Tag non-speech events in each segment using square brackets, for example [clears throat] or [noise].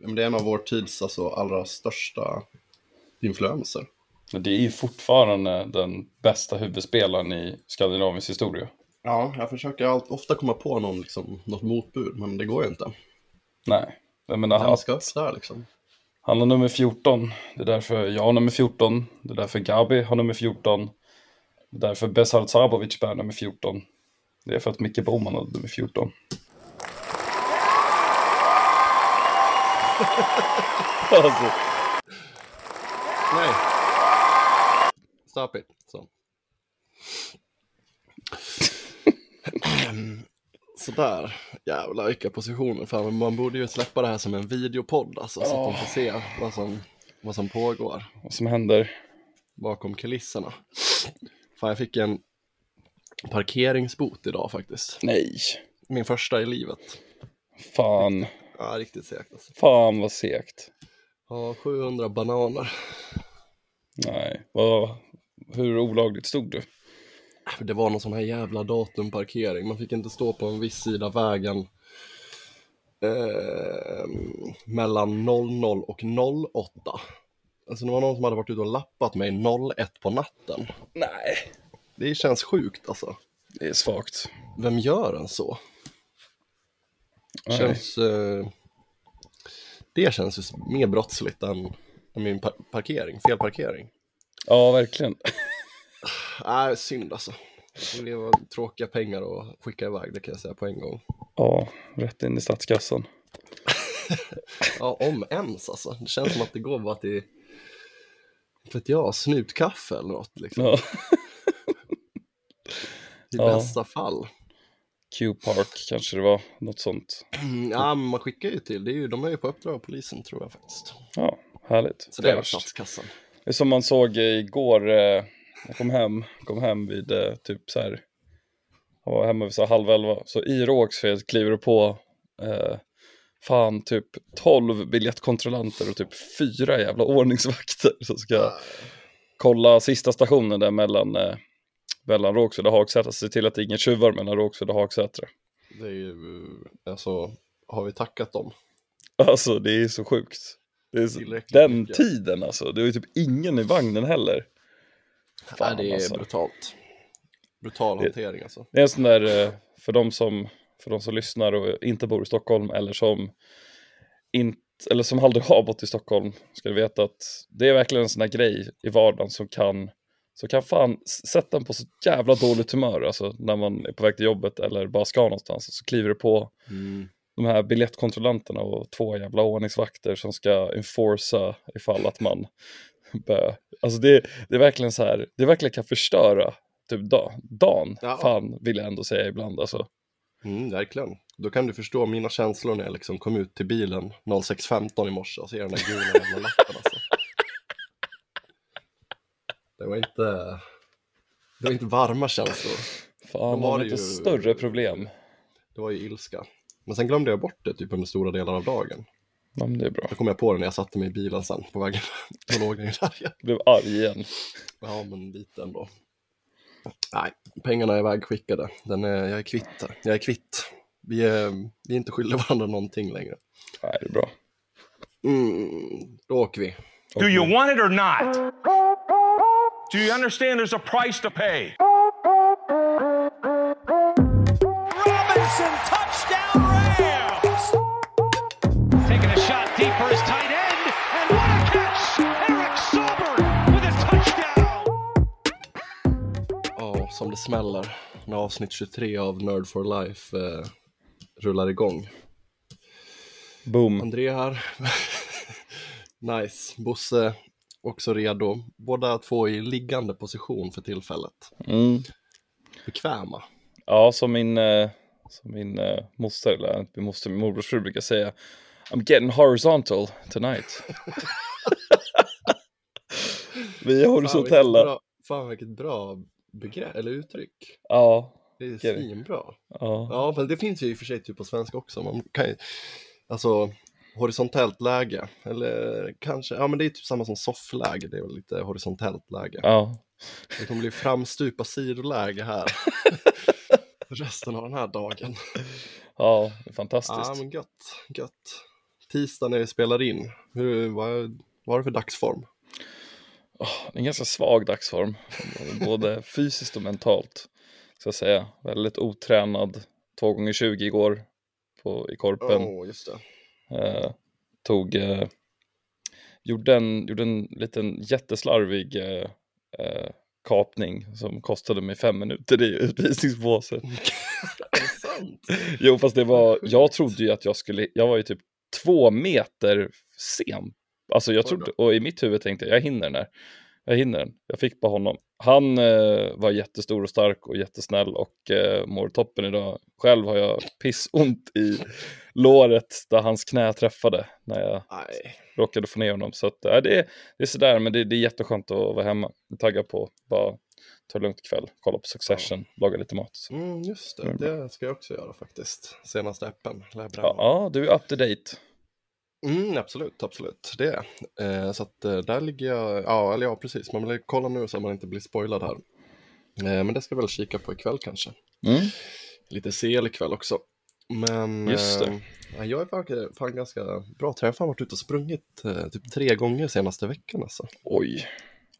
Men det är en av vår tids alltså, allra största influenser. Det är ju fortfarande den bästa huvudspelaren i skandinavisk historia. Ja, jag försöker allt, ofta komma på någon, liksom, något motbud, men det går ju inte. Nej, jag menar, Han ska upp där liksom. han har nummer 14. Det är därför jag har nummer 14. Det är därför Gabi har nummer 14. Det är därför Besart Sabovic bär nummer 14. Det är för att Micke Boman har nummer 14. [laughs] alltså, Nej. Stop it. Så. [clears throat] Sådär. Jävlar vilka positioner. Fan, man borde ju släppa det här som en videopodd alltså, så att de får se vad som, vad som pågår vad som händer. bakom kulisserna. Fan, jag fick en parkeringsbot idag faktiskt. Nej, Min första i livet. fan, Ja, riktigt segt alltså. fan vad segt. Ja, 700 bananer. Nej, vad, hur olagligt stod du? Det var någon sån här jävla datumparkering. Man fick inte stå på en viss sida vägen eh, mellan 00 och 08. Alltså det var någon som hade varit ute och lappat mig 01 på natten. Nej, Det känns sjukt alltså. det är svagt. Vem gör en så? Nej. Känns, eh, det känns ju mer brottsligt än, än min par- parkering, felparkering. Ja, verkligen. Nej, [sighs] synd alltså. Det var tråkiga pengar att skicka iväg, det kan jag säga på en gång. Ja, rätt in i statskassan. [laughs] Ja, om ens alltså. Det känns som att det går bara till, för att jag, snutkaffe eller något liksom. Ja. [laughs] I Ja. bästa fall. Q-Park kanske det var, något sånt. Mm, Ja, men man skickar ju till, det är ju, de är ju på uppdrag av polisen tror jag faktiskt. Ja, härligt. Så det är statskassan. Det är som man såg igår, eh, jag kom hem, kom hem vid eh, typ så här, jag var hemma vid så halv elva, så i Rågsved kliver det på eh, fan typ 12 biljettkontrollanter och typ fyra jävla [laughs] ordningsvakter som ska kolla sista stationen där mellan, eh, mellan Rågsved och Hagsätra, se till att det är inga tjuvar mellan Rågsved och Hagsätra. Det är ju, alltså, har vi tackat dem? Alltså det är så sjukt. Det är så, den mycket. tiden alltså, det var ju typ ingen i vagnen heller. Fan, Nej, det är alltså. brutalt. Brutal Det- hantering alltså. Det är en sån där, eh, för de som, för de som lyssnar och inte bor i Stockholm eller som inte, eller som aldrig har bott i Stockholm, ska du veta att det är verkligen en sån här grej i vardagen som kan, som kan fan sätta en på så jävla dåligt humör, alltså när man är på väg till jobbet eller bara ska någonstans, så kliver det på Mm. de här biljettkontrollanterna och två jävla ordningsvakter som ska enforca ifall att man [laughs] bör. Alltså det, det är verkligen så här, det verkligen kan förstöra typ dag, dagen, Ja. fan vill jag ändå säga ibland alltså. Mm, verkligen. Då kan du förstå mina känslor när jag liksom kom ut till bilen 06.15 i morse och ser den där gula jävla lappen alltså. Det var inte, det var inte varma känslor. Fan, var har det inte ju- större problem. Det var ju ilska. Men sen glömde jag bort det typ under stora delar av dagen. Ja, men det är bra. Då kom jag på det när jag satte mig i bilen sen på vägen. [laughs] Då låg den ju där igen. Blev arg igen. Ja, men lite ändå. Nej, pengarna är vägskickade. Den är, jag är kvitt. här. Jag är kvitt. Vi är, vi är inte skyldiga varandra någonting längre. Nej, det är bra. Mm, då åker vi. Do you want it or not? Do you understand there's a price to pay? Robinson, touchdown Rams! Taking a shot deep for his tight end, and what a catch! Eric Silver with a touchdown! Ja, som det smäller när avsnitt 23 av Nerd for Life eh, rullar igång. Boom. André här. [laughs] nice. Bosse också redo. Båda två i liggande position för tillfället. Mm. Bekväma. Ja, som min, eh, som min eh, moster, eller min moster, min morbrors fru brukar säga. I'm getting horizontal tonight. [laughs] Vi är Fan, horisontella. bra, fan vilket bra begrepp, eller uttryck. Ja, Det är svinbra. ja. Ja, men det finns ju i och för sig typ på svenska också. Man kan ju, alltså horisontellt läge, eller kanske, ja men det är typ samma som soffläge, det är väl lite horisontellt läge. ja. Det kommer bli framstupa sidoläge här. [laughs] Resten av den här dagen. Ja, det är Ja fantastiskt. men gött, gött. tisdag när vi spelar in. Hur, vad, vad är det för dagsform? Är en ganska svag dagsform, både fysiskt och mentalt. Ska jag säga. Väldigt otränad, 2 gånger 20 igår på, i korpen. Åh, just det. Eh, tog, eh, gjorde, en, gjorde en liten jätteslarvig eh, kapning som kostade mig fem minuter i utvisningsbåset. [laughs] [laughs] Jo, fast det var, jag trodde ju att jag skulle, jag var ju typ två meter sen. Alltså jag trodde, och i mitt huvud tänkte jag, jag hinner den här. Jag hinner den. Jag fick bara honom. Han eh, var jättestor och stark och jättesnäll och eh, mår toppen idag. Själv har jag pissont i låret där hans knä träffade när jag Nej. råkade få ner honom. Så att, äh, det, är, det är sådär, men det, det är jätteskönt att vara hemma. Taggad på bara ta det lugnt ikväll, kolla på Succession, laga lite mat. Mm, just det, Mm. det ska jag också göra faktiskt. Senaste appen. Ja, ja, du är up to date. Mm, absolut, absolut. Det är eh, Så att eh, där ligger jag, ja, eller ja, precis. Man vill kolla nu så att man inte blir spoilad här. Eh, Men det ska jag väl kika på ikväll kanske. Mm. Lite sel ikväll också. Men Just det. eh, ja, jag är fan, ganska bra. Jag har fan varit ute och sprungit eh, typ tre gånger senaste veckan alltså. Oj,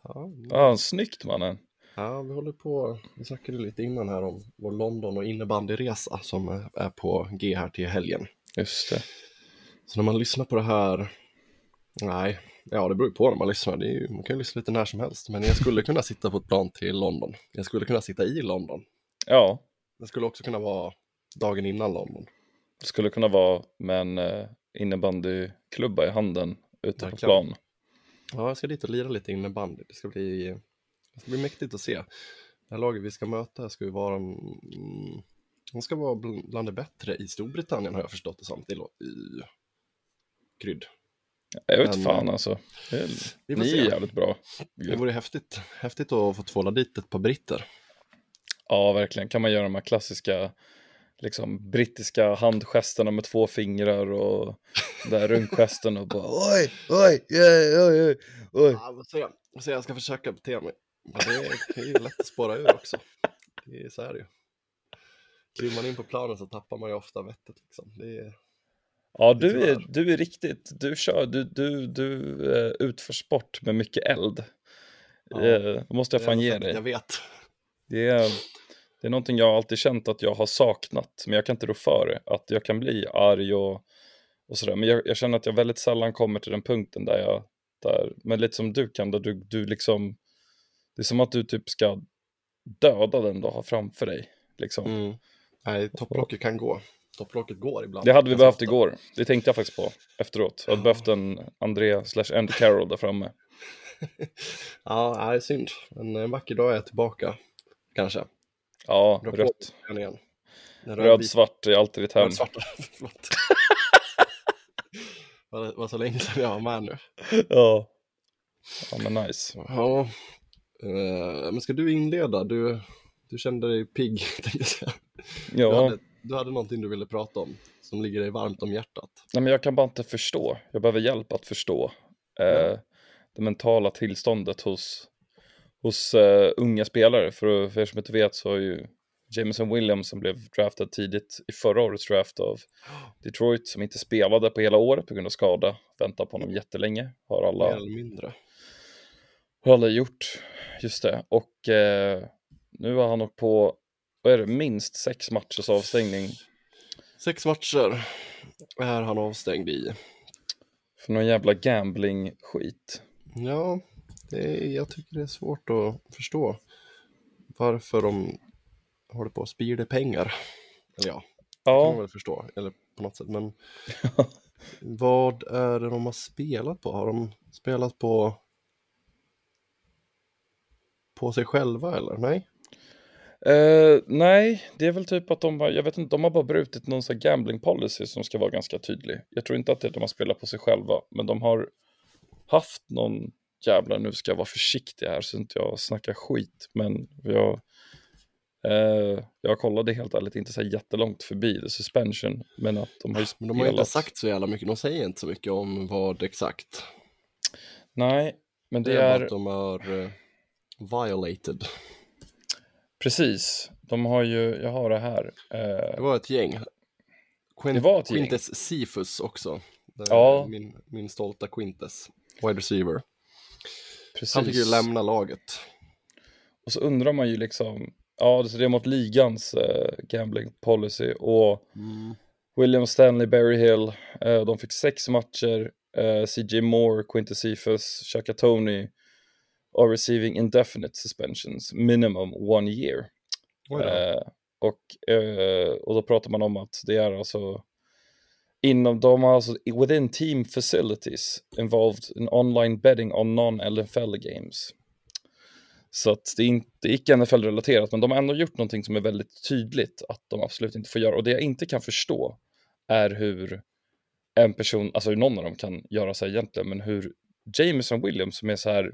Ja, ja, snyggt mannen. ja, vi håller på, vi snackade lite innan här om vår London och innebandyresa som eh, är på G här till helgen. Just det. Så när man lyssnar på det här, nej, ja det beror ju på när man lyssnar, det ju, man kan ju lyssna lite när som helst, men jag skulle kunna sitta på ett plan till London. Jag skulle kunna sitta i London. Ja, Det skulle också kunna vara dagen innan London. det skulle kunna vara med en eh, innebandyklubba i handen ute på Verkligen. plan. Ja, jag ska dit och lira lite innebandy. Det ska bli, det ska bli mäktigt att se. Det här laget vi ska möta ska ju vara, mm, de ska vara bl- bland det bättre i Storbritannien har jag förstått det som, i, i krydd. Jag vet Men, fan eh, alltså. Det är, vi ni är jävligt bra. Det vore häftigt, häftigt att få tvåla dit ett par britter. Ja, verkligen. Kan man göra de här klassiska liksom, brittiska handgesterna med två fingrar och där runkgesten och bara oj, oj, oj, oj, oj, oj. Ja, vi får se. Vi får se, jag ska försöka bete mig. Men det är, ju lätt att spåra ur också. Det är så här ju. Kliver man in på planen så tappar man ju ofta vettet liksom. Det är, Ja, du är, du är riktigt, du kör, du, du, du eh, utför sport med mycket eld. Ja, Eh, måste jag fan ge dig. Jag vet. Det är, det är någonting jag alltid känt att jag har saknat, men jag kan inte rå för det. Att jag kan bli arg och, och sådär. Men jag, jag känner att jag väldigt sällan kommer till den punkten där jag, där, men lite som du kan, där du, du liksom, det är som att du typ ska döda den du har framför dig. Liksom. Mm. Nej, topplocket kan gå. Topplocket går ibland. Det hade vi behövt ofta. igår. Det tänkte jag faktiskt på efteråt. Jag hade behövt en Andrea slash Andy Carroll där framme. [laughs] ja, nej, synd. Men en vacker dag är jag tillbaka. Kanske. Ja, på rött. igen. En Röd, svart är alltid ditt hem. Röd, svart. [laughs] Förlåt. [laughs] Det var så länge sedan jag var med nu. Ja. Ja, men nice. Ja, eh, men ska du inleda? Du, du kände dig pigg, [laughs] tänkte säga. Du, Ja, hade, du hade någonting du ville prata om som ligger dig varmt om hjärtat. Nej, men jag kan bara inte förstå. Jag behöver hjälp att förstå eh, Ja. det mentala tillståndet hos, hos eh, unga spelare. För, för er som inte vet så har ju Jameson Williams som blev draftad tidigt i förra årets draft av Detroit som inte spelade på hela året på grund av skada. Väntar på honom jättelänge. Har alla, har alla gjort. Just det. Och eh, nu har han åkt på, vad är det, minst sex matchers avstängning Sex matcher är han avstängd i. för någon jävla gambling-skit. Ja, det är, jag tycker det är svårt att förstå varför de håller på att spira pengar. Eller ja, det kan man Ja, väl förstå, eller på något sätt. Men [laughs] vad är det de har spelat på? Har de spelat på på sig själva eller? Nej? Eh, nej, det är väl typ att de har, jag vet inte, de har bara brutit någon sån gambling policy som ska vara ganska tydlig. Jag tror inte att det är de har spelat på sig själva, men de har haft någon jävla, nu ska jag vara försiktig här så inte jag snackar skit, men jag, eh, jag kollade helt ärligt inte så här jättelångt förbi the suspension, men att de har ju Men de har inte spelat- sagt så jävla mycket, de säger inte så mycket om vad exakt. Nej, men Det det är är, att de har eh, violated. precis, de har ju, jag har det här. Eh, Det var ett gäng. Quint- Det var ett gäng. Quintus Sifus också. Ja. Min, min stolta Quintes, wide receiver. Precis. Han fick ju lämna laget. Och så undrar man ju liksom, ja det är mot ligans eh, gambling policy och William Stanley, Barry Hill, eh, de fick sex matcher, eh, CJ Moore, Quintus Cephas, Shaka Tony are receiving indefinite suspensions, minimum one year. Då. Eh, och, eh, och då pratar man om att det är alltså inom de har alltså within team facilities involved in online betting on non-NFL games. Så att det är inte icke NFL-relaterat, men de har ändå gjort någonting som är väldigt tydligt att de absolut inte får göra. Och det jag inte kan förstå är hur en person, alltså hur någon av dem kan göra så här egentligen, men hur Jameson Williams som är så här,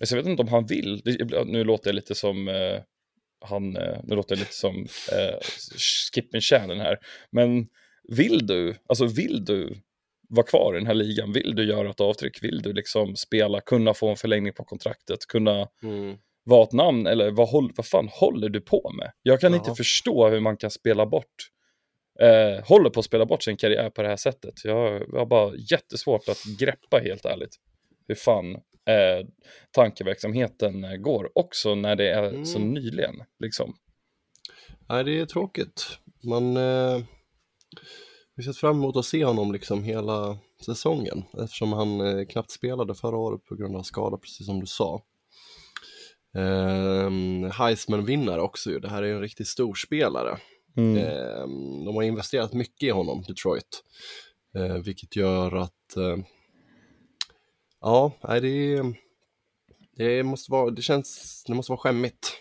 alltså jag vet inte om han vill, det, nu låter jag lite som eh, han, eh, nu låter jag lite som eh, Skippen Shannon här, men vill du, alltså vill du vara kvar i den här ligan, vill du göra ett avtryck, vill du liksom spela, kunna få en förlängning på kontraktet, kunna Mm. vara ett namn eller vad, håll, vad fan håller du på med? Jag kan Ja. inte förstå hur man kan spela bort, eh, håller på att spela bort sin karriär på det här sättet. Jag, jag har bara jättesvårt att greppa helt ärligt hur fan eh, tankeverksamheten eh, går, också när det är så Mm. nyligen. Liksom. Nej, det är tråkigt. Man eh, vi sett fram emot att se honom liksom hela säsongen eftersom han eh, knappt spelade förra året på grund av skada, precis som du sa. Eh, Heisman-vinnare också ju, det här är en riktigt stor spelare. Mm. Eh, de har investerat mycket i honom, Detroit. Eh, vilket gör att, eh, ja, det, det måste vara, det känns, det måste vara skämmigt.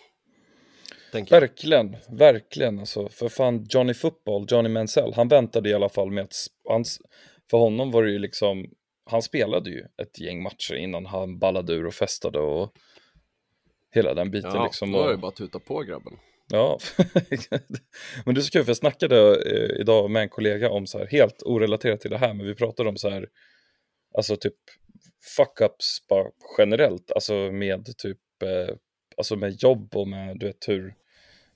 Tänker jag. Verkligen, verkligen alltså. För fan, Johnny Football, Johnny Mansell, han väntade i alla fall med att, hans, för honom var det ju liksom, han spelade ju ett gäng matcher innan han ballade ur och festade och hela den biten Ja, liksom. då är det bara att tuta på grabben. ja, [laughs] men det är så kul för jag snackade eh, idag med en kollega om så här, helt orelaterat till det här, men vi pratade om så här, alltså typ fuck-ups bara generellt, alltså med typ, eh, alltså med jobb och med, du vet hur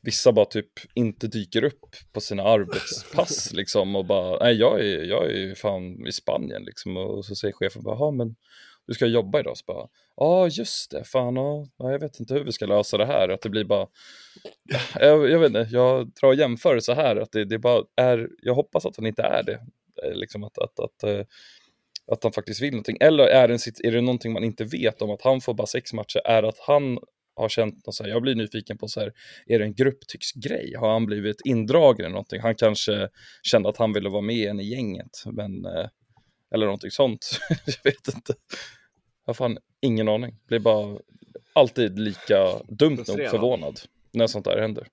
vissa bara typ inte dyker upp på sina arbetspass [laughs] liksom och bara, nej jag är, jag är fan i Spanien liksom. Och så säger chefen bara, ja men du ska jobba idag, så bara, ja just det, fan ja, ja, jag vet inte hur vi ska lösa det här, att det blir bara, [laughs] jag, jag vet inte, jag drar jämförelse här, att det, det bara är, jag hoppas att han inte är det, Eh, liksom att, att, att, eh, att han faktiskt vill någonting, eller är det, är det någonting man inte vet om att han får bara sex matcher, är att han har känt något så här, jag blir nyfiken på så här, är det en grupptycksgrej? Har han blivit indragen i någonting? Han kanske kände att han ville vara med en i gänget, men, eh, eller någonting sånt. [laughs] jag vet inte. Jag har fan ingen aning. Blir bara alltid lika dumt nog förvånad när sånt där händer.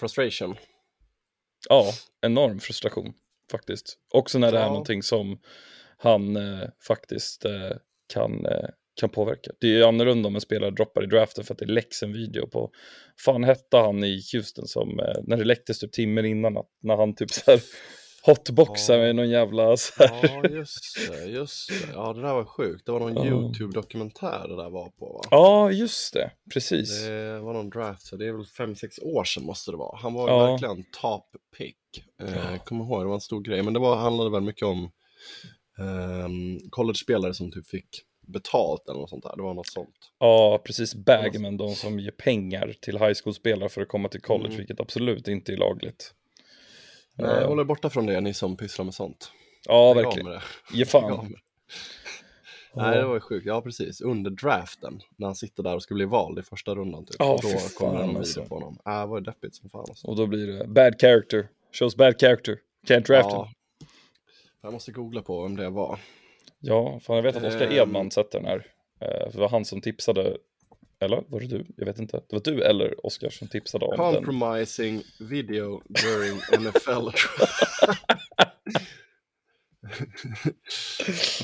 Frustration. Ja, enorm frustration faktiskt. Också när det är Ja. någonting som han eh, faktiskt eh, kan, eh, kan påverka. Det är ju annorlunda om en spelare droppar i draften för att det läcks en video på, fan hette han i Houston som, eh, när det läcktes typ timmen innan, att, när han typ så här hotboxar Ja. med någon jävla så här, Ja, just det, just det. Ja, det där var sjukt. Det var någon Ja. YouTube-dokumentär det där var på va? Ja, just det, precis. Det var någon draft, så det är väl 5-6 år sedan måste det vara. Han var Ja. verkligen top pick. Eh, Kommer ihåg, det var en stor grej. Men det var, handlade väl mycket om ehm, college-spelare som typ fick betalt eller något sånt där. Det var något sånt. Ja, precis. Bagmen, de som ger pengar till high school-spelare för att komma till college, Mm. vilket absolut inte är lagligt. Nej, Eh, håll er borta från det, ni som pysslar med sånt. Ja, Lägg verkligen. [laughs] Ge fan. Nej, det var ju sjukt. Ja, precis. Under draften, när han sitter där och ska bli vald i första rundan. Typ. Ja, och då kommer det en alltså. på honom. Äh, det var ju deppigt som fan. Alltså. Och då blir det bad character. Shows bad character. Can't draft him. Ja. Jag måste googla på vem det var. Ja, fan jag vet att Oskar Ehm. Edman sätter den här. Eh, för det var han som tipsade. Eller var det du? Jag vet inte. Det var du eller Oskar som tipsade om den. Compromising video during NFL. [laughs]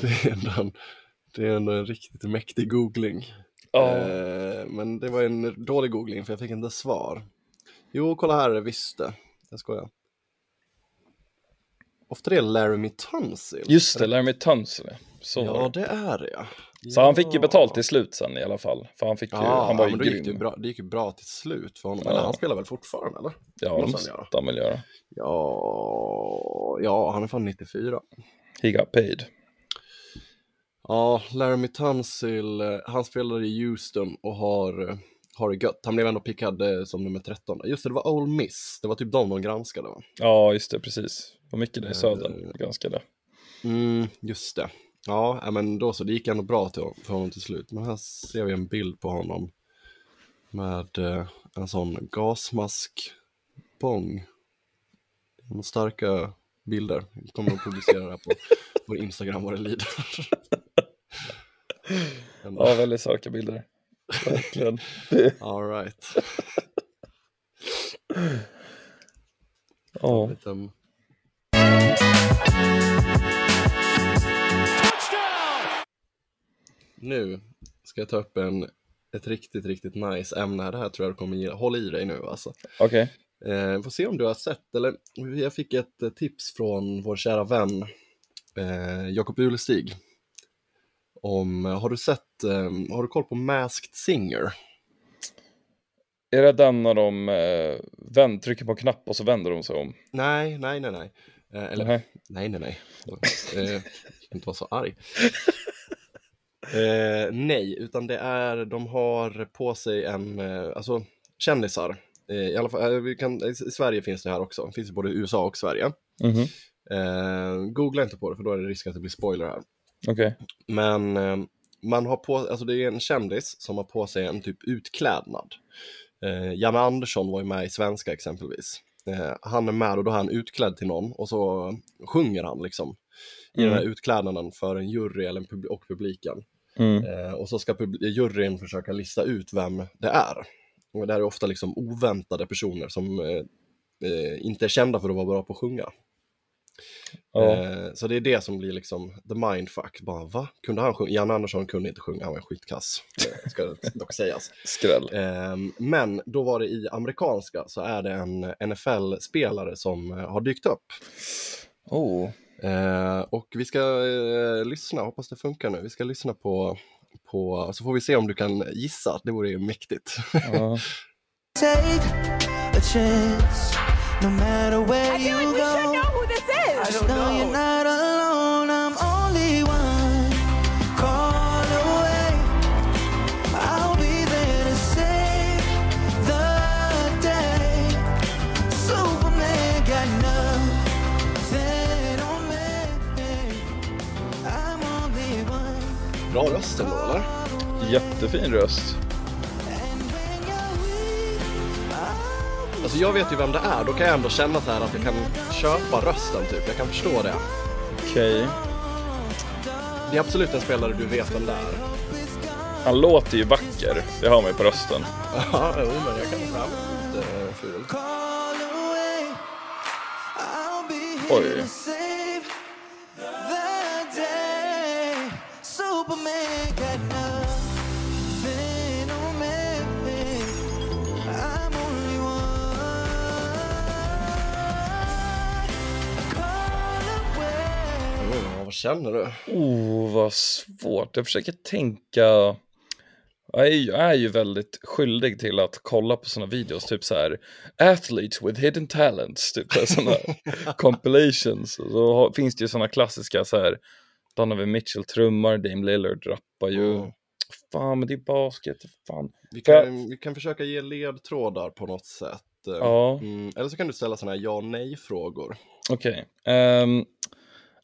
det, är en, det är en riktigt mäktig googling. Eh, men det var en dålig googling för jag fick inte svar. Jo, kolla här, visste. Jag skojar. Ofta det är Laramie Tunsil. just det. Laramie Tunsil. Så, Ja, det. är det ja. så han fick ju Ja. betalt till slut sen i alla fall. För han fick ju, Ja, han var ju men då gick det, grym. bra, det gick ju bra till slut för honom. Ja. Eller han spelar väl fortfarande eller? Ja, det måste han väl göra. Ja, ja han är fan 94. He got paid. Ja, Laramie Tunsil, eh, han spelar i Houston och har, eh, har det gött. Han blev ändå pickad eh, som nummer 13. Just det, det var Ole Miss. Det var typ de de granskade va? Ja, just det, precis. Och mycket det i södern, ganska det. Mm, just det. Ja, men då så, det gick ändå bra till, för honom till slut. Men här ser vi en bild på honom med eh, en sån gasmaskbång. De starka bilder. Kommer att publicera det här på [laughs] vår Instagram vad det lider. [laughs] Ja, väldigt starka bilder. Verkligen. [laughs] All right. Ja, Nu ska jag ta upp en, ett riktigt, riktigt nice ämne. Det här tror jag du kommer gilla. Håll i dig nu alltså. okej. Eh, får se om du har sett, eller jag fick ett eh, tips från vår kära vän eh, Jakob Ulestig. Om, eh, har du sett, eh, har du koll på Masked Singer? Är det den när de eh, vänd, trycker på en knapp och så vänder de sig om? Nej, nej, nej, nej. Eh, eller, Nej. nej, nej, nej. Eh, jag ska inte vara så arg. Eh, nej, utan det är, de har på sig en, eh, alltså kändisar. Eh, I alla fall, vi kan, i Sverige finns det här också, det finns i både USA och Sverige. Mhm. Eh, googla inte på det för då är det risk att det blir spoiler här. Okej. Men eh, man har på, alltså det är en kändis som har på sig en typ utklädnad. Eh, Janne Andersson var ju med i Svenska exempelvis. Eh, han är med och då är han utklädd till någon och så sjunger han liksom i den här utklädnaden för en jury eller en pub- och publiken. Mm. Eh, och så ska juryn försöka lista ut vem det är. Och det här är ofta liksom oväntade personer som eh, eh, inte är kända för att vara bra på att sjunga. Eh, så det är det som blir liksom the mindfuck. Bara, va? Kunde han sjunga? Jan Andersson kunde inte sjunga, han var skitkass. Eh, [laughs] ska det dock sägas. Skräll. Eh, men då var det i amerikanska så är det en NFL-spelare som eh, har dykt upp. Oh. Eh, och vi ska eh, lyssna, hoppas det funkar nu. Vi ska lyssna på, på, så får vi se om du kan gissa. Det vore ju mäktigt. Ja. [laughs] take a chance. No matter where I feel you like we should know who this is. just know Bra röst ändå, eller? Jättefin röst. Alltså jag vet ju vem det är, då kan jag ändå känna så här att jag kan köpa rösten typ. Jag kan förstå det. Okej. Det är absolut en spelare du vet vem det är. Han låter ju vacker. Det har man ju på rösten. Ja, jo, men jag kan fram lite ful. be here Oj. Vad känner du? Oh, vad svårt. Jag försöker tänka. Jag är, ju- jag är ju väldigt skyldig till att kolla på sådana videos, typ så här athletes with hidden talents, typ sådana [laughs] compilations. Så finns det ju sådana klassiska så här, Donovan Mitchell trummar, Dame Lillard rappar ju. Mm. Fan, men det är basket, fan. Vi kan, vi kan försöka ge ledtrådar på något sätt. Ja. Mm, eller så kan du ställa sådana här ja nej-frågor. Okej. Ehm,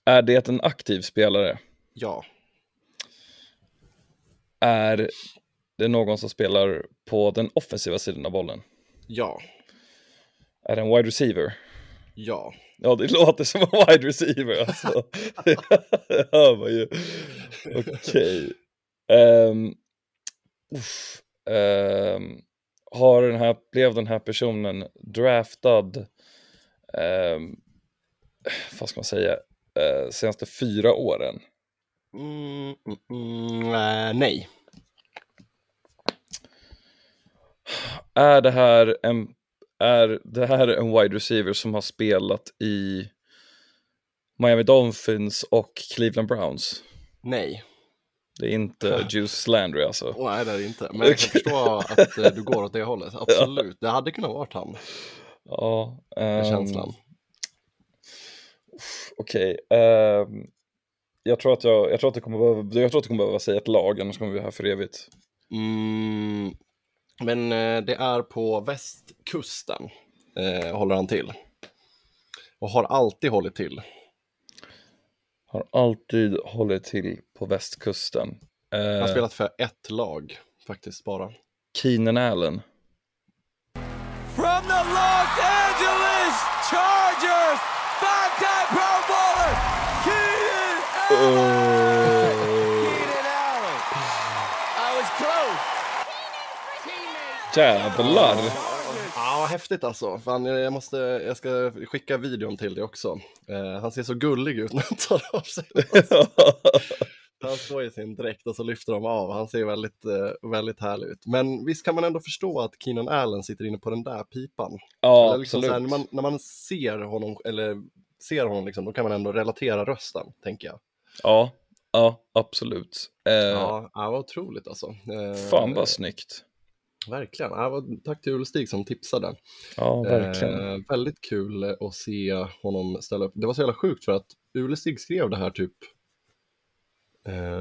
är det en aktiv spelare? Ja. Är det någon som spelar på den offensiva sidan av bollen? Ja. Är det en wide receiver? Ja. Ja, det låter som en wide receiver alltså. det hör man ju. Okej. Ehm. Ehm, har den här, blev den här personen draftad, um, vad ska man säga, uh, senaste fyra åren? Mm, mm, äh, nej. Är det här en, är det här en wide receiver som har spelat i Miami Dolphins och Cleveland Browns? Nej. Det är inte [laughs] Juice Landry alltså. Nej, det är det inte. Men jag kan [laughs] förstå att eh, du går åt det hållet. Absolut. Det hade kunnat vara han. Ja, Med ehm, känslan. Okej. ehm, Jag tror att jag, jag tror att det kommer behöva, jag tror att det kommer behöva säga ett lag, annars kommer vi vara här för evigt. Mm, men eh, det är på västkusten, eh, håller han till. Och har alltid hållit till. Har alltid hållit till på västkusten. Han har Eh, spelat för ett lag, faktiskt bara. Keenan Allen. From the Los Jävlar! Ja, häftigt alltså. Fan, jag, måste, jag ska skicka videon till dig också. Eh, han ser så gullig ut när han tar av sig. [laughs] Han står i sin dräkt och så lyfter de av. Han ser väldigt, eh, väldigt härlig ut. Men visst kan man ändå förstå att Keenan Allen sitter inne på den där pipan. ja, liksom så här, absolut. när, man, när man ser honom, eller ser honom liksom, då kan man ändå relatera rösten, tänker jag. Ja, ja, absolut. Eh, Ja, ja vad otroligt alltså. Eh, Fan vad snyggt. Verkligen. Ja, tack till Ulstig som tipsade. Ja, verkligen. Eh, väldigt kul att se honom ställa upp. Det var så jävla sjukt för att Ulestig skrev det här typ,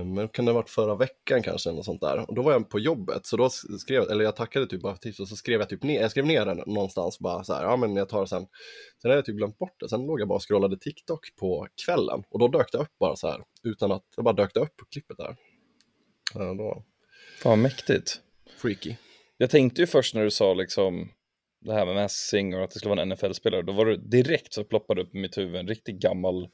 men kan det ha varit förra veckan kanske, eller något sånt där. Och då var jag på jobbet, så då skrev, eller jag tackade typ bara för tips och så skrev jag typ ner, jag skrev ner den någonstans bara så här, ja men jag tar det sen. Sen hade jag typ glömt bort det, sen låg jag bara och scrollade TikTok på kvällen och då dök det upp bara så här, utan att, det bara dök det upp på klippet där. Ja, då Fan mäktigt. freaky. Jag tänkte ju först när du sa liksom det här med Messing och att det skulle vara en NFL-spelare, då var det direkt så ploppade upp i mitt huvud en riktigt gammal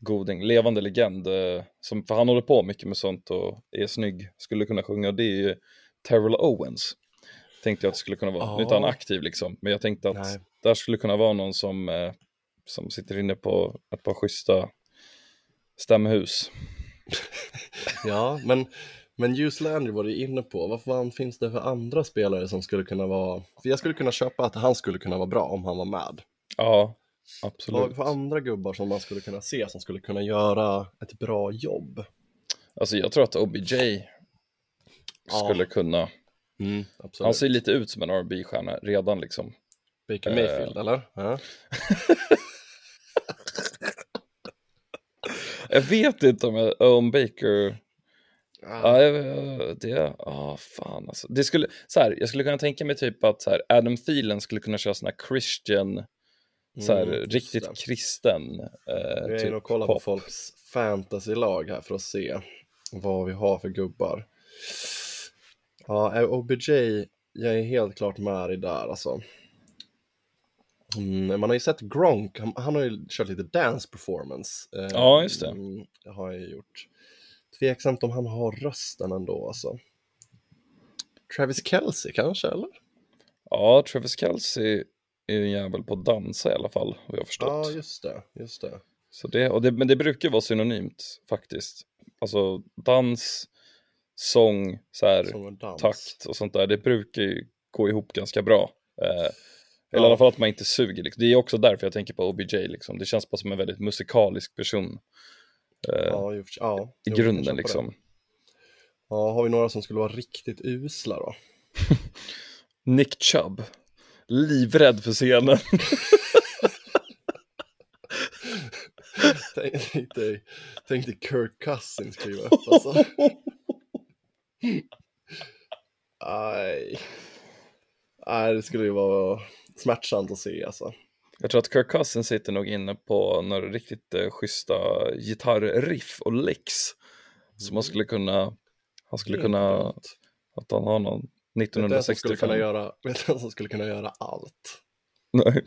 goding, levande legend, eh, som, för han håller på mycket med sånt och är snygg, skulle kunna sjunga, det är ju Terrell Owens. Tänkte jag att det skulle kunna vara, nu är inte han aktiv liksom, men jag tänkte att Nej. där skulle kunna vara någon som, eh, som sitter inne på ett par schyssta stämhus. [laughs] Ja, men, men Hughes Landry var du inne på. Vad fan finns det för andra spelare som skulle kunna vara... För jag skulle kunna köpa att han skulle kunna vara bra om han var med. Ja, Vad absolut. för andra gubbar som man skulle kunna se som skulle kunna göra ett bra jobb? Alltså jag tror att OBJ Ja. skulle kunna, Mm, han absolut. ser lite ut som en rb stjärna redan liksom. Baker eh, Mayfield, eller? Ja. [laughs] Jag vet inte om, jag, om Baker, Ah, ja, jag- det, ja fan alltså. Det skulle, så här, jag skulle kunna tänka mig typ att så här, Adam Thielen skulle kunna köra här Christian, så här, Mm, riktigt det. kristen. Eh, Jag är typ och kollar på pop. folks fantasylag här för att se vad vi har för gubbar. Ja, eh, OBJ, jag är helt klart med dig där alltså. Mm, man har ju sett Gronk, han, han har ju kört lite dance performance. Eh, Ja, just det. Mm, det har jag gjort. Tveksamt om han har rösten ändå alltså. Travis Kelce kanske, eller? Ja, Travis Kelce är ju en jävel på att dansa i alla fall, vad jag har förstått. Ja, just det, just det. Så det, och det, men det brukar vara synonymt faktiskt. Alltså dans, sång, så här, Sång och takt och sånt där, det brukar ju gå ihop ganska bra. Eh, eller Ja. i alla fall att man inte suger. Liksom. Det är också därför jag tänker på OBJ. Liksom. Det känns bara som en väldigt musikalisk person eh, Ja, sig- ja, i jag grunden. Liksom. Ja, har vi några som skulle vara riktigt usla då? [laughs] Nick Chubb, livrädd för scenen. Tänk tänk dig, tänk dig Kirk Cousins kliva upp alltså. Aj. Nej, det skulle ju vara smärtsamt att se alltså. Jag tror att Kirk Cousins sitter nog inne på några riktigt eh, schyssta gitarriff och licks. Som man skulle kunna, han skulle kunna, att han har någon Vet du vem som skulle 1965. kunna göra, vet du vem som skulle kunna göra allt? Nej,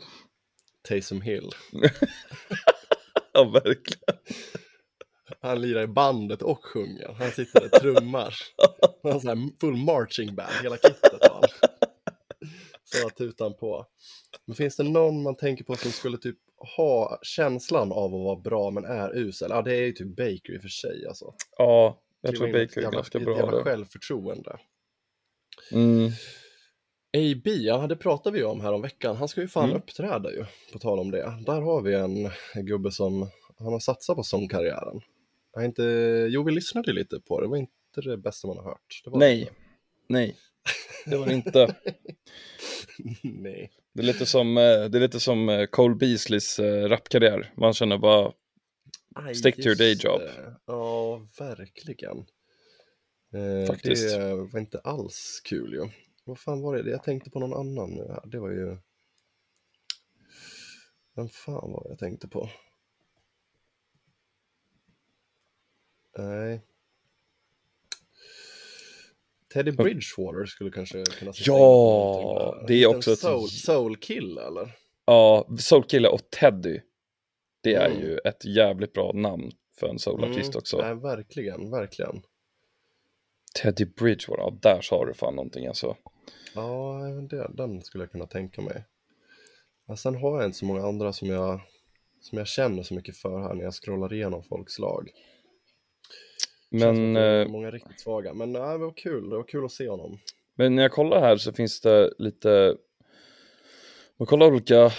Taysom Hill. [laughs] ja verkligen. Han lirar i bandet och sjunger. Han sitter där och trummar. Han har så här full marching band, hela kittet har han. Så tutan på. Men finns det någon man tänker på som skulle typ ha känslan av att vara bra men är usel? Ja, det är ju typ Baker i och för sig alltså. Ja, jag tror ett Baker är jävla- ganska ett bra jävla där. självförtroende. Mm. AB, ja det pratade vi om här om veckan. Han ska ju fan Mm. uppträda ju, på tal om det. Där har vi en gubbe som, han har satsat på sångkarriären. Jag inte, jo vi lyssnade lite på det, det var inte det bästa man har hört. Det var Nej, nej, det var det inte. [laughs] Nej. Det är lite som, eh, det är lite som eh, Cole Beasleys eh, rapkarriär. Man känner bara, Aj, Stick to your day job. det. Ja, verkligen. Eh, Faktiskt. Det var inte alls kul ju. Vad fan var det? Jag tänkte på någon annan nu här. Det var ju... Vem fan var det jag tänkte på? Nej. Teddy Bridgewater skulle kanske kunna sätta Ja, in det är också ett- soul, soul kill eller? Ja, Soulkille och Teddy. Det är Mm. ju ett jävligt bra namn för en soulartist Mm, också. Nej, verkligen, verkligen. Teddy Bridgewater, ja där sa du fan någonting alltså. Ja, även det, den skulle jag kunna tänka mig. Ja, sen har jag inte så många andra som jag, som jag känner så mycket för här när jag scrollar igenom folks lag. Men, eh, många riktigt svaga. Men nej, det var kul, det var kul att se honom. men när jag kollar här så finns det lite, man kollar olika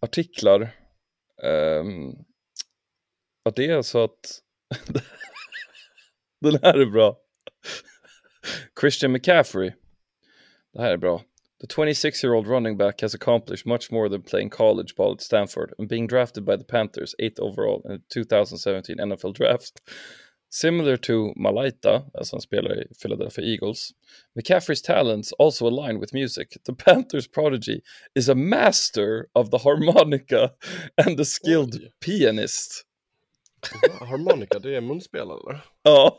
artiklar. Um, att det är så att, [laughs] den här är bra. Christian McCaffrey, det här är bra. The 26-year-old running back has accomplished much more than playing college ball at Stanford and being drafted by the Panthers 8th overall in the 2017 NFL Draft. Similar to Malaita, as han spelar i Philadelphia Eagles, McCaffrey's talents also align with music. The Panthers prodigy is a master of the harmonica and a skilled Oj. pianist. Harmonica, det är munspel eller? Ja.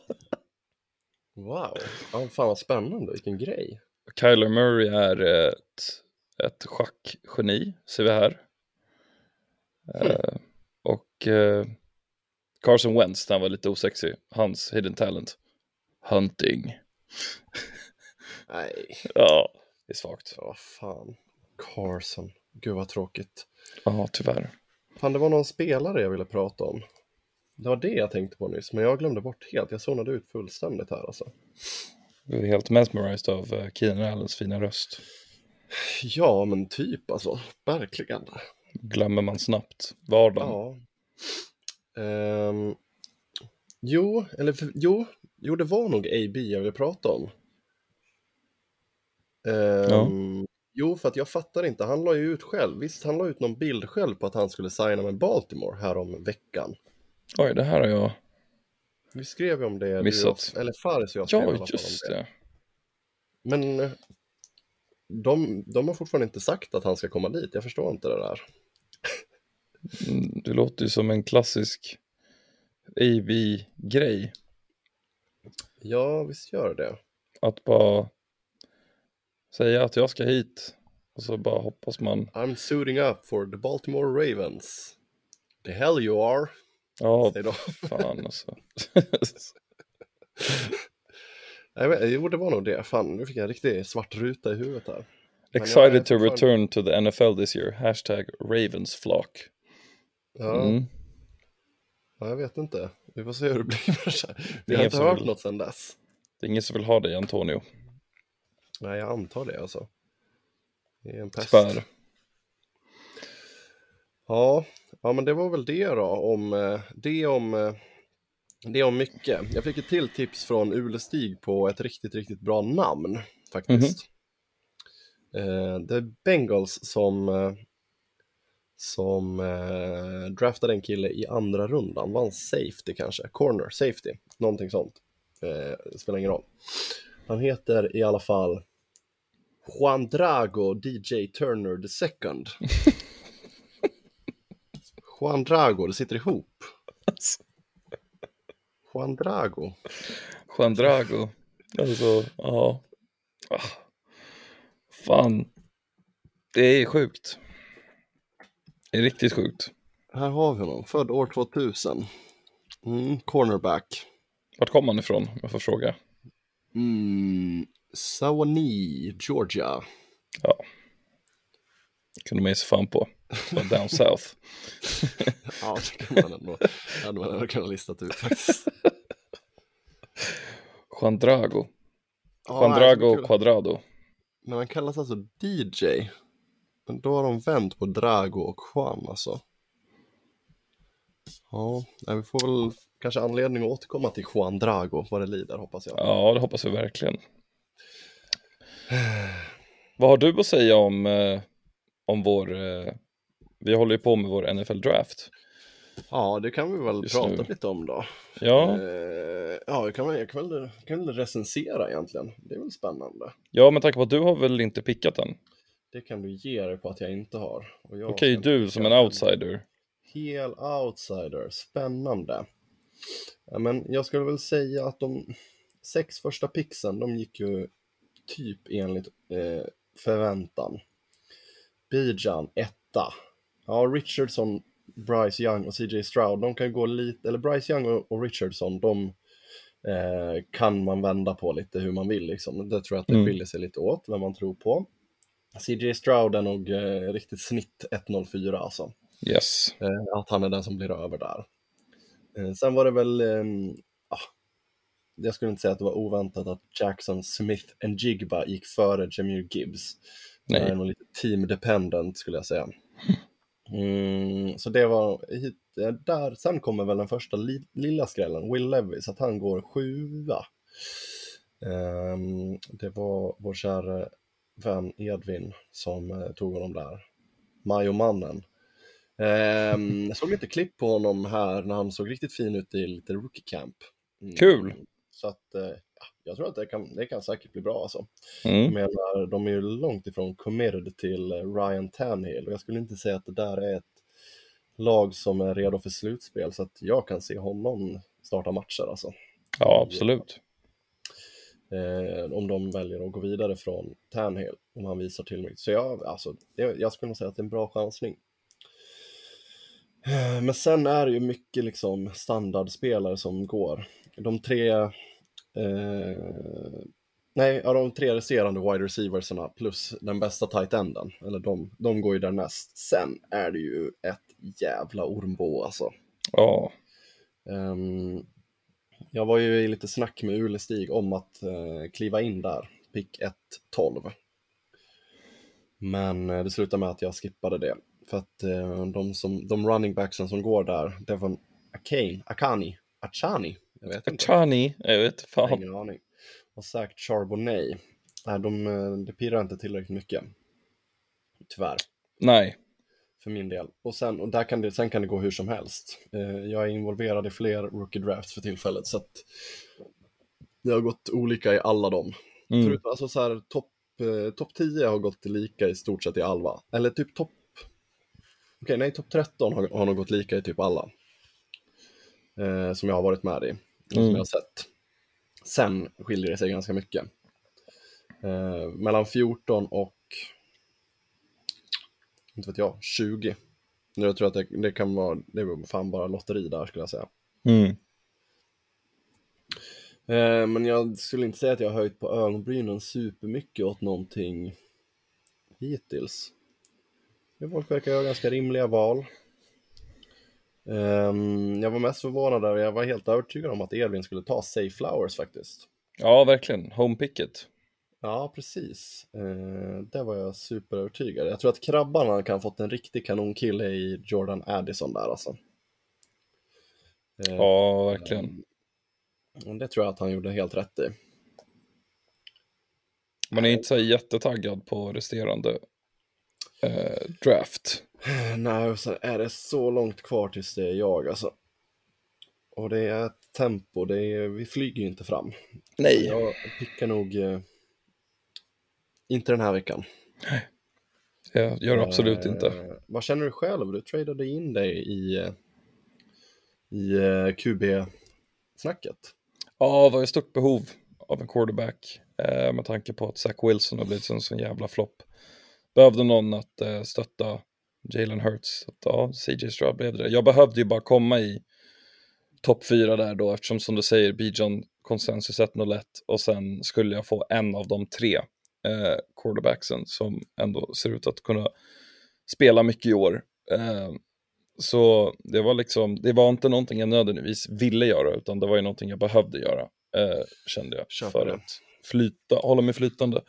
Wow, ja, fan vad spännande, vilken grej. Kyler Murray är ett, ett schackgeni, ser vi här. Eh, och eh, Carson Wentz, han var lite osexig, hans hidden talent, hunting. Nej, Ja, det är svagt. vad fan. Carson, gud vad tråkigt. Ja, tyvärr. Fan, det var någon spelare jag ville prata om. Det var det jag tänkte på nyss, men jag glömde bort helt. Jag zonade ut fullständigt här alltså. Jag är helt mesmerized av uh, Keenan Allens fina röst. Ja, men typ alltså. Verkligen. Glömmer man snabbt vardagen. Ja. Ehm, jo, eller för, jo, jo, det var nog AB jag ville prata om. Ehm, Jo, för att jag fattar inte. Han la ju ut själv. Visst, han la ut någon bild själv på att han skulle signa med Baltimore här om veckan. Oj, det här har jag... Vi skrev ju om det. du Missat. och- Eller Faris och jag skrev i alla Ja, fall just om det. det. Men eh, de, de har fortfarande inte sagt att han ska komma dit. Jag förstår inte det där. Mm, Det låter ju som en klassisk AB-grej. Ja, visst gör det. Att bara säga att jag ska hit och så bara hoppas man. I'm suiting up for the Baltimore Ravens. The hell you are, Ja, fan alltså. [laughs] Nej, men, jo, det var nog det. Fan, nu fick jag en riktig svart ruta i huvudet här. Men jag Excited to return to the NFL this year. Hashtag Ravens flock. Ja, Mm. ja, jag vet inte. Vi får se hur det blir. [laughs] Vi har inte hört vill. något sedan dess. Det är ingen som vill ha dig Antonio. Nej, jag antar det alltså. Det är en pest. Tyvärr. Ja, ja, men det var väl det då om eh, det om eh, det om mycket. Jag fick ett till tips från Ulestig på ett riktigt, riktigt bra namn faktiskt. Eh, det är Bengals som som, draftade en kille i andra rundan, var en safety kanske, corner safety, någonting sånt. Det spelar ingen roll. Han heter i alla fall Juan Drago DJ Turner the second. [laughs] Juan Drago, det sitter ihop. Juan Drago. Juan Drago. Alltså, ja. Ah. Fan. Det är sjukt. Det är riktigt sjukt. Här har vi honom, född år 2000. Mm, cornerback. Vart kom han ifrån, om jag får fråga? Mm, Sawanee, Georgia. Kunde man ge sig fan på. Var Down south. [laughs] Ja, det kan man ändå, hade man ändå kunnat listat ut faktiskt. Juan Drago. Ja, Juan Drago kul. Quadrado. Men han kallas alltså DJ. Men då har de vänt på Drago och Juan alltså. Ja, vi får väl kanske anledning att återkomma till Juan Drago vad det lider hoppas jag. Ja, det hoppas vi verkligen. Vad har du att säga om, eh, om vår... Vi håller ju på med vår NFL-draft. Ja, det kan vi väl Just prata nu. lite om då. Ja, Eh, ja, jag kan, väl- jag kan, väl, kan väl recensera egentligen. Det är väl spännande. ja med tanke på att du har väl inte pickat den? Det kan du ge dig på att jag inte har. Okej, ska du som en en outsider. Hel outsider, spännande. Ja, men jag skulle väl säga att de sex första pixen, de gick ju typ enligt eh, förväntan. Bijan, etta. Ja, Richardson, Bryce Young och CJ Stroud, de kan gå lite, eller Bryce Young och, och Richardson, de eh, kan man vända på lite hur man vill liksom. Det tror jag att det Mm. skiljer sig lite åt, vem man tror på. CJ Stroud är nog eh, riktigt snitt 104 alltså. Yes. Eh, att han är den som blir över där. Eh, sen var det väl, ehm, ah, jag skulle inte säga att det var oväntat att Jackson Smith and Jigba gick före Jameer Gibbs. Det Nej. är nog lite team dependent skulle jag säga. Mm, så det var hit, eh, där, sen kommer väl den första li, lilla skrällen, Will Levis, att han går sjua. Ehm, det var vår kära vän Edvin som eh, tog honom där. Majomannen. Um, [laughs] jag såg lite klipp på honom här när han såg riktigt fin ut i lite rookie camp. Mm, Kul. Så att, ja, jag tror att det kan, det kan säkert bli bra alltså. Mm. Jag menar, de är ju långt ifrån committed till eh, Ryan Tannehill och jag skulle inte säga att det där är ett lag som är redo för slutspel så att jag kan se honom starta matcher alltså. Ja, absolut. Eh, om de väljer att gå vidare från Tannehill, om han visar tillräckligt. Så jag, alltså, jag, jag skulle nog säga att det är en bra chansning. Eh, Men sen är det ju mycket liksom standardspelare som går. De tre, eh, nej, ja, de tre resterande wide receiversarna plus den bästa tight enden, eller de, de går ju därnäst. Sen är det ju ett jävla ormbo alltså. Ja, Ehm, jag var ju i lite snack med Ulestig om att eh, kliva in där, pick 1-12. Men eh, det slutade med att jag skippade det. För att eh, de, som, de running backsen som går där, Devon Akane, Akani, Achani, jag vet inte. Chani, jag vet Jag fan. Ingen aning. Och Zach Charbonnet, nej, de, eh, det pirrar inte tillräckligt mycket. Tyvärr Nej, för min del. Och, sen, och där kan det, sen kan det gå hur som helst. Eh, jag är involverad i fler rookie drafts för tillfället så att det har gått olika i alla dem. mm. Förutom alltså så här topp eh, top 10 har gått lika i stort sett i alla. Eller typ topp, okej nej topp 13 har, har nog gått lika i typ alla. Eh, som jag har varit med i, och som Mm. jag har sett. Sen skiljer det sig ganska mycket. Eh, mellan 14 och inte vet jag, 20. Jag tror att det, det kan vara, det är fan bara lotteri där skulle jag säga. Mm. Eh, men jag skulle inte säga att jag har höjt på ögonbrynen supermycket åt någonting hittills. Det folk verkar göra ganska rimliga val. Ehm, jag var mest förvånad där och jag var helt övertygad om att Edvin skulle ta Safe Flowers faktiskt. Ja, verkligen. Homepicket. Ja, precis. Eh, där var jag superövertygad. Jag tror att krabbarna kan ha fått en riktig kanonkille i Jordan Addison där alltså. Eh, Ja, verkligen. och Det tror jag att han gjorde helt rätt i. Man är inte så jättetaggad på resterande eh, draft. [sighs] Nej, och sen är det så långt kvar tills det är jag alltså. Och det är ett tempo, det är, vi flyger ju inte fram. Nej. Jag pickar nog eh, inte den här veckan. Jag gör det absolut Eh, inte. Vad känner du själv? Du tradade in dig i, eh, i eh, QB-snacket. Ja, var i stort behov av en quarterback med tanke på att Zach Wilson har blivit en sån jävla flopp. Behövde någon att stötta Jalen Hurts. Så att, ja, CJ Stroud blev det. Jag behövde ju bara komma i topp fyra där då eftersom som du säger Bijan konsensus 101 och sen skulle jag få en av de tre eh, quarterbacksen som ändå ser ut att kunna spela mycket i år. Eh, så det var liksom, det var inte någonting jag nödvändigtvis ville göra utan det var ju någonting jag behövde göra eh, kände jag Köper för det. att flyta, hålla mig flytande.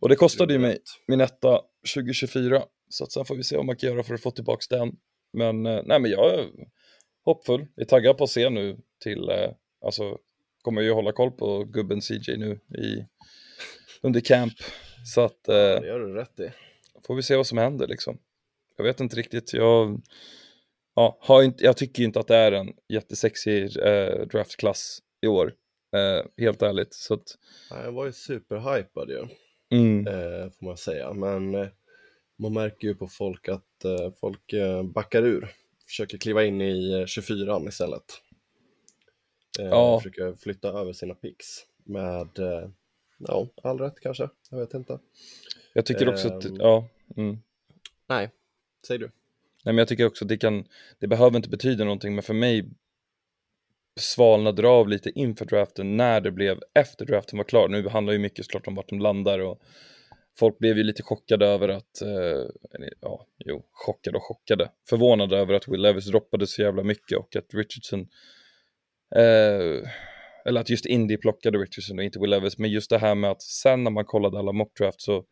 Och det kostade ju mig min etta 2024 så att sen får vi se vad man kan göra för att få tillbaka den. Men eh, nej men jag är hoppfull, är taggade på att se nu till, eh, alltså kommer ju hålla koll på gubben CJ nu i, under camp. Så att eh, Det gör du rätt i. får vi se vad som händer liksom. Jag vet inte riktigt, jag ja, har inte, jag tycker inte att det är en jättesexig eh, draftklass i år. Eh, helt ärligt. Så att, Jag var ju superhypad ju, mm, eh, får man säga. Men man märker ju på folk att eh, folk eh, backar ur. Försöker kliva in i eh, 24 istället. Eh, Ja. Försöker flytta över sina picks. Med, ja, all rätt kanske. Jag vet inte. jag tycker också att, Ehm. ja. Mm. Nej, säg du. Nej, men jag tycker också att det kan, det behöver inte betyda någonting, men för mig svalnade det av lite inför draften när det blev efter draften var klar. Nu handlar ju mycket såklart om vart de landar och folk blev ju lite chockade över att, eh, ja, jo, chockade och chockade, förvånade över att Will Levis droppade så jävla mycket och att Richardson, eh, eller att just Indy plockade Richardson och inte Will Levis, men just det här med att sen när man kollade alla Mockdraft så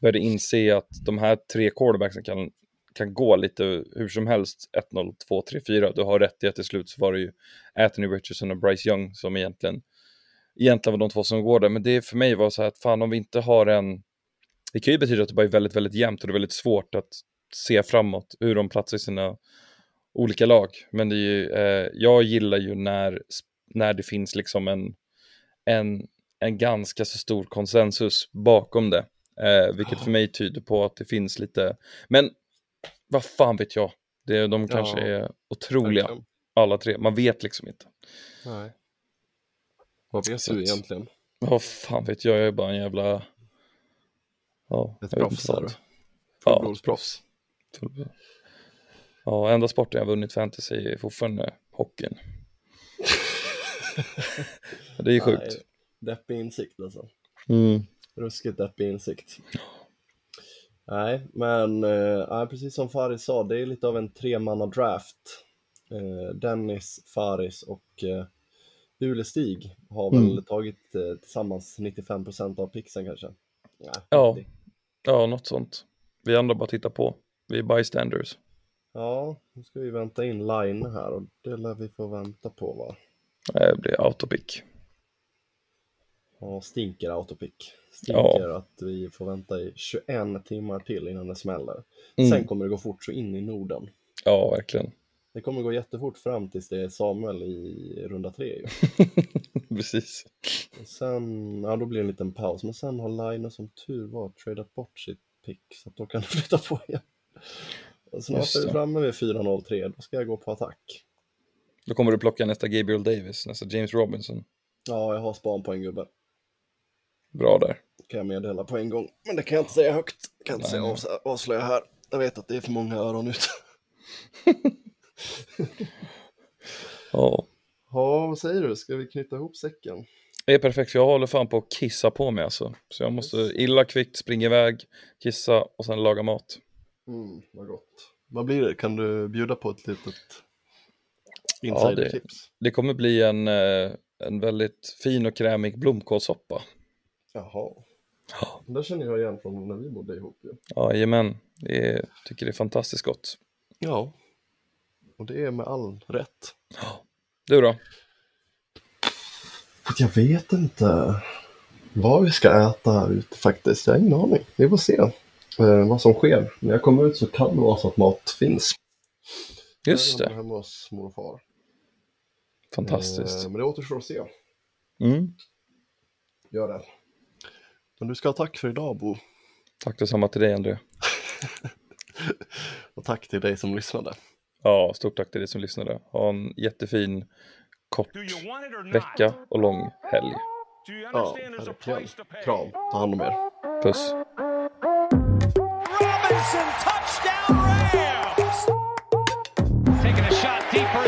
började inse att de här tre quarterbacksen kan kan gå lite hur som helst 1-0, 2, 3, 4. Du har rätt i att till slut så var det ju Anthony Richardson och Bryce Young som egentligen, egentligen var de två som går där. Men det för mig var så här att fan om vi inte har en, det kan ju betyda att det bara är väldigt, väldigt jämnt och det är väldigt svårt att se framåt hur de platsar i sina olika lag. Men det är ju, eh, jag gillar ju när, när det finns liksom en, en, en ganska så stor konsensus bakom det. Eh, vilket för mig tyder på att det finns lite, men vad fan vet jag? Det, de kanske Ja, är otroliga Verkligen. alla tre, man vet liksom inte. Nej. Vad vet Så du egentligen? Vad fan vet jag, jag är bara en jävla... Ja, Ett proffs vad. du. Ja, Fullblodsproffs. Ja, enda sporten jag vunnit fantasy är fortfarande hockeyn. [laughs] det är ju sjukt. Nej, Deppig insikt alltså. Mm. Ruskigt deppig insikt. Nej, men eh, ja, precis som Faris sa, det är lite av en tremanna draft. Eh, Dennis, Faris och eh, Ulestig har väl Mm. tagit eh, tillsammans 95% av pixen kanske. Nej, Ja. 90. Ja, något sånt. Vi andra bara tittar på. Vi är bystanders. Ja, nu ska vi vänta in line här och det lär vi få vänta på va? Det blir autopick. Ja, stinker autopick. Stinker att vi får vänta i 21 timmar till innan det smäller. Mm. Sen kommer det gå fort så in i Norden. Ja, verkligen. Det kommer gå jättefort fram tills det är Samuel i runda tre ju. [laughs] Precis. Och sen, ja då blir det en liten paus, men sen har Line som tur var tradat bort sitt pick så att då kan det [laughs] flytta på igen. Och snart är vi framme vid 4-0-3, då ska jag gå på attack. Då kommer du plocka nästa Gabriel Davis, nästa James Robinson. Ja, jag har span på en gubbe, Bra där. kan jag meddela på en gång. Men det kan jag inte säga högt, kan inte säga avslöja här. Jag vet att det är för många öron ute. [laughs] Ja. Ja, vad säger du? Ska vi knyta ihop säcken? Det är perfekt, för jag håller fan på att kissa på mig alltså. Så jag måste illa kvickt springa iväg, kissa och sen laga mat. Mm, vad gott. Vad blir det? Kan du bjuda på ett litet det- insidertips? Det kommer bli en, eh, en väldigt fin och krämig blomkålssoppa. Jaha. Ja. Det där känner jag igen från när vi bodde ihop ju. Jajamän, det är, tycker det är fantastiskt gott. Ja. Och det är med all rätt. Du då? Jag vet inte vad vi ska äta ute faktiskt. Jag har ingen aning. Vi får se eh, vad som sker. När jag kommer ut så kan det vara så att mat finns. Just det, hemma hos mor och far. fantastiskt. Eh, men det återstår att se. Mm. Gör det. Men du ska ha tack för idag Bo. Tack detsamma till dig André. [laughs] Och tack till dig som lyssnade. Ja, stort tack till dig som lyssnade. Ha en jättefin, kort vecka och lång helg. Ja, verkligen. Kram. Ta hand om er. Puss. Robinson touchdown Rams. Taking a shot deep for his tight